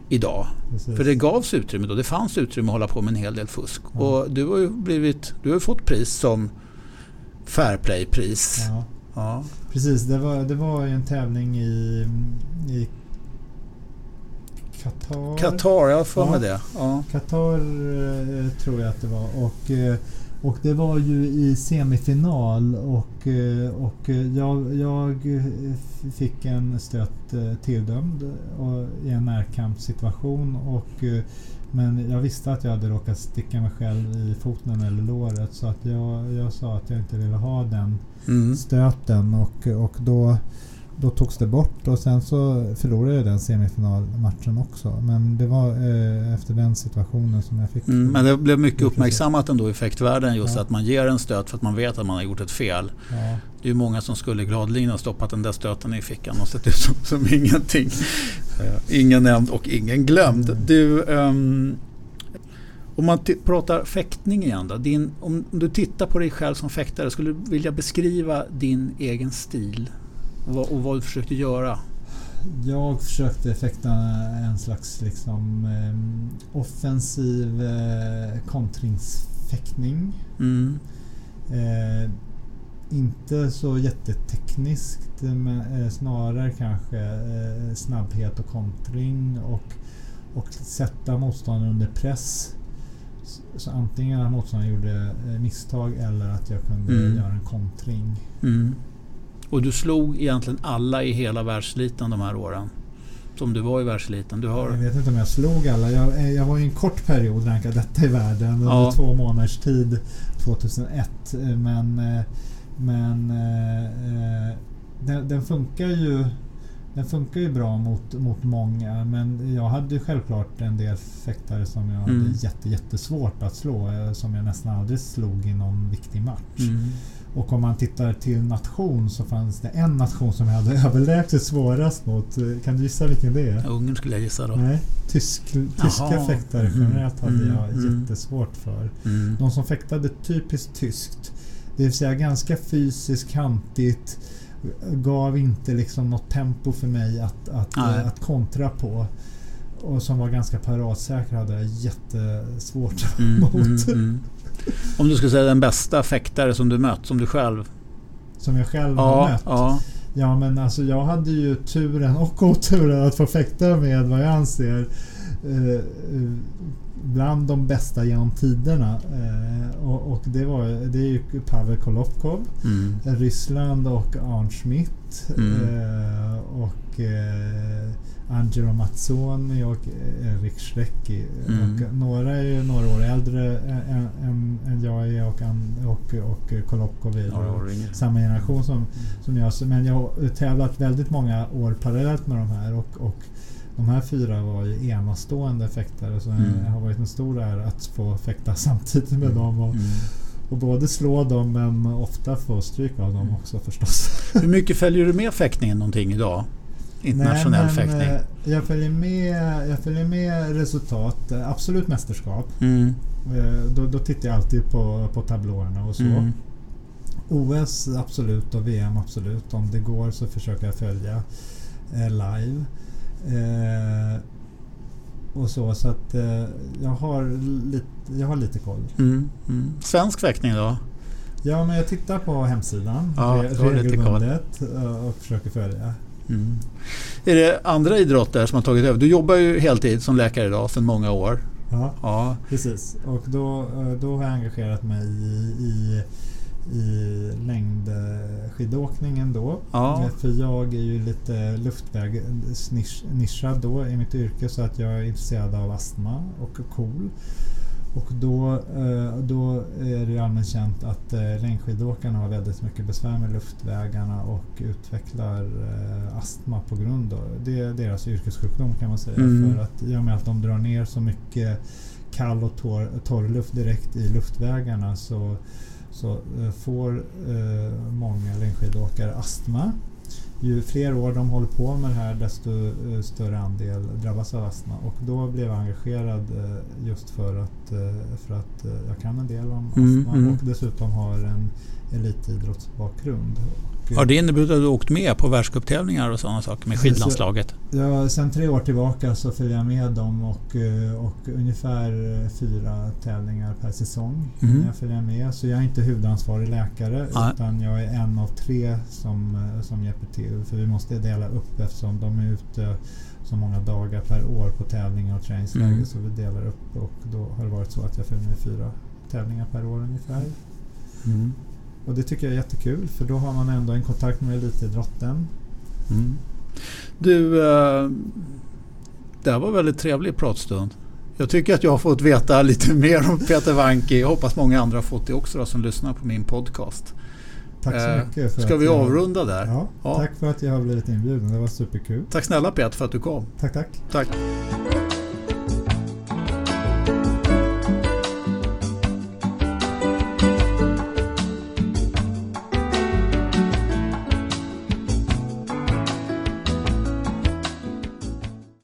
idag. Precis. För det gavs utrymme då. Det fanns utrymme att hålla på med en hel del fusk. Ja. Och du har ju blivit, du har fått pris som fair play-pris. Ja, Ja. precis. Det var, det var ju en tävling i, i Qatar. Qatar, jag har för mig det. Ja. Qatar eh, tror jag att det var. Och, eh, och det var ju i semifinal och, eh, och jag, jag fick en stöt tilldömd i en närkampssituation. Och, men jag visste att jag hade råkat sticka mig själv i foten eller låret så att jag, jag sa att jag inte ville ha den Mm. stöten och, och då, då togs det bort och sen så förlorade jag den semifinalmatchen också. Men det var eh, efter den situationen som jag fick. Mm, men det blev mycket uppmärksammat ändå i effektvärlden just Ja. att man ger en stöt för att man vet att man har gjort ett fel. Ja, Det är många som skulle gladeligen ha stoppat den där stöten i fickan och sett ut som, som ingenting. Eh, ingen nämnd och ingen glömd. Mm. Du, ehm, om man pratar fäktning igen då. Din, om du tittar på dig själv som fäktare, skulle du vilja beskriva din egen stil? Och vad, och vad du försökte göra? jag försökte fäkta en slags liksom, eh, offensiv eh, kontringsfäktning. Mm. Eh, inte så jättetekniskt men eh, snarare kanske eh, snabbhet och kontring och, och sätta motståndaren under press. Så, antingen att motståndaren gjorde eh, misstag eller att jag kunde Mm. göra en kontring. Mm. Och du slog egentligen alla i hela världsliten de här åren. Som du var i världsliten. Du Jag har... vet inte om jag slog alla. Jag, eh, jag var ju en kort period rankad detta i världen under Ja. två månaders tid 2001. eh, Men, eh, men eh, den, den funkar ju den funkar ju bra mot, mot många men jag hade ju självklart en del fäktare som jag Mm. hade jätte, jättesvårt att slå. Som jag nästan aldrig slog i någon viktig match. Mm. Och om man tittar till nation så fanns det en nation som jag hade överlägset svårast mot. Kan du gissa vilken det är? Ungern skulle jag gissa då. Nej, tysk, tyska fäktare Mhm. generellt hade Mm, jag mm. jättesvårt för. Mm. De som fäktade typiskt tyskt, det vill säga ganska fysiskt, kantigt, gav inte liksom något tempo för mig att, att, Nej. att kontra på. Och som var ganska paratsäkra hade jag jättesvårt Mm, mot. mm, mm. Om du skulle säga den bästa fäktare som du mött, som du själv? Som jag själv har Ja, mött. ja. Ja men alltså jag hade ju turen och oturen att få fäkta med vad jag anser eh, bland de bästa genom tiderna. Eh, och, och det, var, det är ju Pavel Kolovkov, Mm. Ryssland och Arn Schmidt Mm. eh, och eh, Angelo Mazzoni och Erik Schrecki. Mm. Och några är ju några år äldre än, än, än jag är och, och, och Kolovkov är yngre. samma generation som, som jag. Men jag har tävlat väldigt många år parallellt med de här och, och de här fyra var ju enastående fäktare. Så Mm. det har varit en stor ära att få fäkta samtidigt med dem. Och, Mm. och både slå dem men ofta få stryk av dem också förstås. Hur mycket följer du med fäktningen någonting idag? Internationell Nej, men, fäktning? eh, Jag följer med, jag följer med resultat. Eh, Absolut mästerskap. Mm. Eh, Då, då tittar jag alltid på, på tablåerna och så. Mm. OS absolut och VM absolut. Om det går så försöker jag följa eh, live. Eh, och så, så att eh, jag, har lite, jag har lite koll. Mm. Mm. Svensk fäktning då? Ja, men jag tittar på hemsidan Ja, regelbundet eh, och försöker följa. Mm. Är det andra idrotter som har tagit över? Du jobbar ju heltid som läkare idag sedan många år. Ja, Ja. precis. Och då, eh, då har jag engagerat mig i, i, i längdskidåkningen då. Ja. Eh, För jag är ju lite luftvägsnischad då i mitt yrke så att jag är intresserad av astma och KOL. Och då, eh, då är det ju allmänt känt att eh, längdskidåkarna har väldigt mycket besvär med luftvägarna och utvecklar astma på grund av det. är deras yrkessjukdom kan man säga. Mm. För att i och med att de drar ner så mycket kall och torr, torr luft direkt i luftvägarna så, så eh, får eh, många längdskidåkare astma. Ju fler år de håller på med det här desto eh, större andel drabbas av astma. Och då blev jag engagerad just för att, för att jag kan en del om Mm, astma mm. och dessutom har en elitidrottsbakgrund. Har det inneburit att du åkt med på världscuptävlingar och sådana saker med skidlandslaget? Ja, sen tre år tillbaka så följer jag med dem och, eh, och ungefär eh, fyra tävlingar per säsong. Mhm. Jag följer med. Så jag är inte huvudansvarig läkare Nej. utan jag är en av tre som, eh, som hjälper till. För vi måste dela upp eftersom de är ute så många dagar per år på tävlingar och träningsläger. Mm. Så vi delar upp och då har det varit så att jag följer med fyra tävlingar per år ungefär. Mm. Och det tycker jag är jättekul för då har man ändå en kontakt med elitidrotten. Mm. Du, eh, det här var en väldigt trevlig pratstund. Jag tycker att jag har fått veta lite mer om Peter Wanke. Jag hoppas många andra har fått det också då, som lyssnar på min podcast. Tack så Eh, mycket. För Ska vi avrunda där? Ja, Ja. tack för att jag har blivit inbjuden. Det var superkul. Tack snälla Peter för att du kom. Tack, tack. Tack.